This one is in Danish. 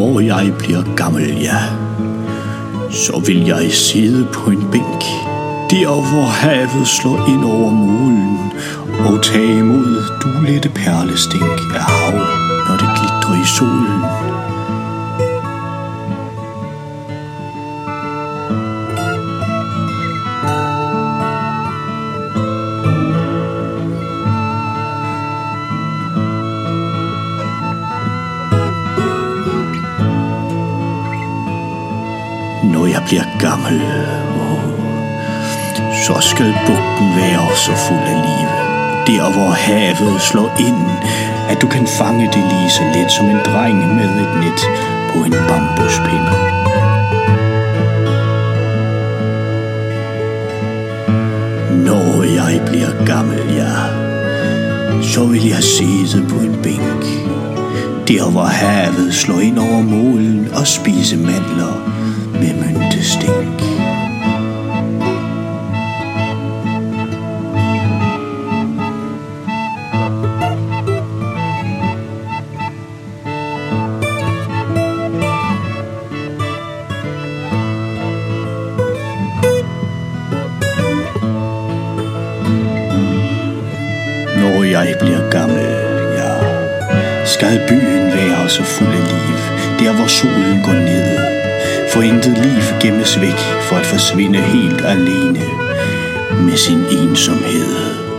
Når jeg bliver gammel, ja, så vil jeg sidde på en bænk, der hvor havet slår ind over mulen, og tage imod du lette perlestænk af hav, når det glitrer i solen. Når jeg bliver gammel, Og så skal bugten være så fuld af liv. Der hvor havet slår ind, at du kan fange det lige så let som en dreng med et net på en bambuspind. Når jeg bliver gammel, ja, så vil jeg sidde på en bænk. Der hvor havet slår ind over målen og spise mandler med myntestænk. Når jeg bliver gammel, ja, skal byen være så fuld af liv, der hvor solen går ned. For intet liv gemmes væk for at forsvinde helt alene med sin ensomhed.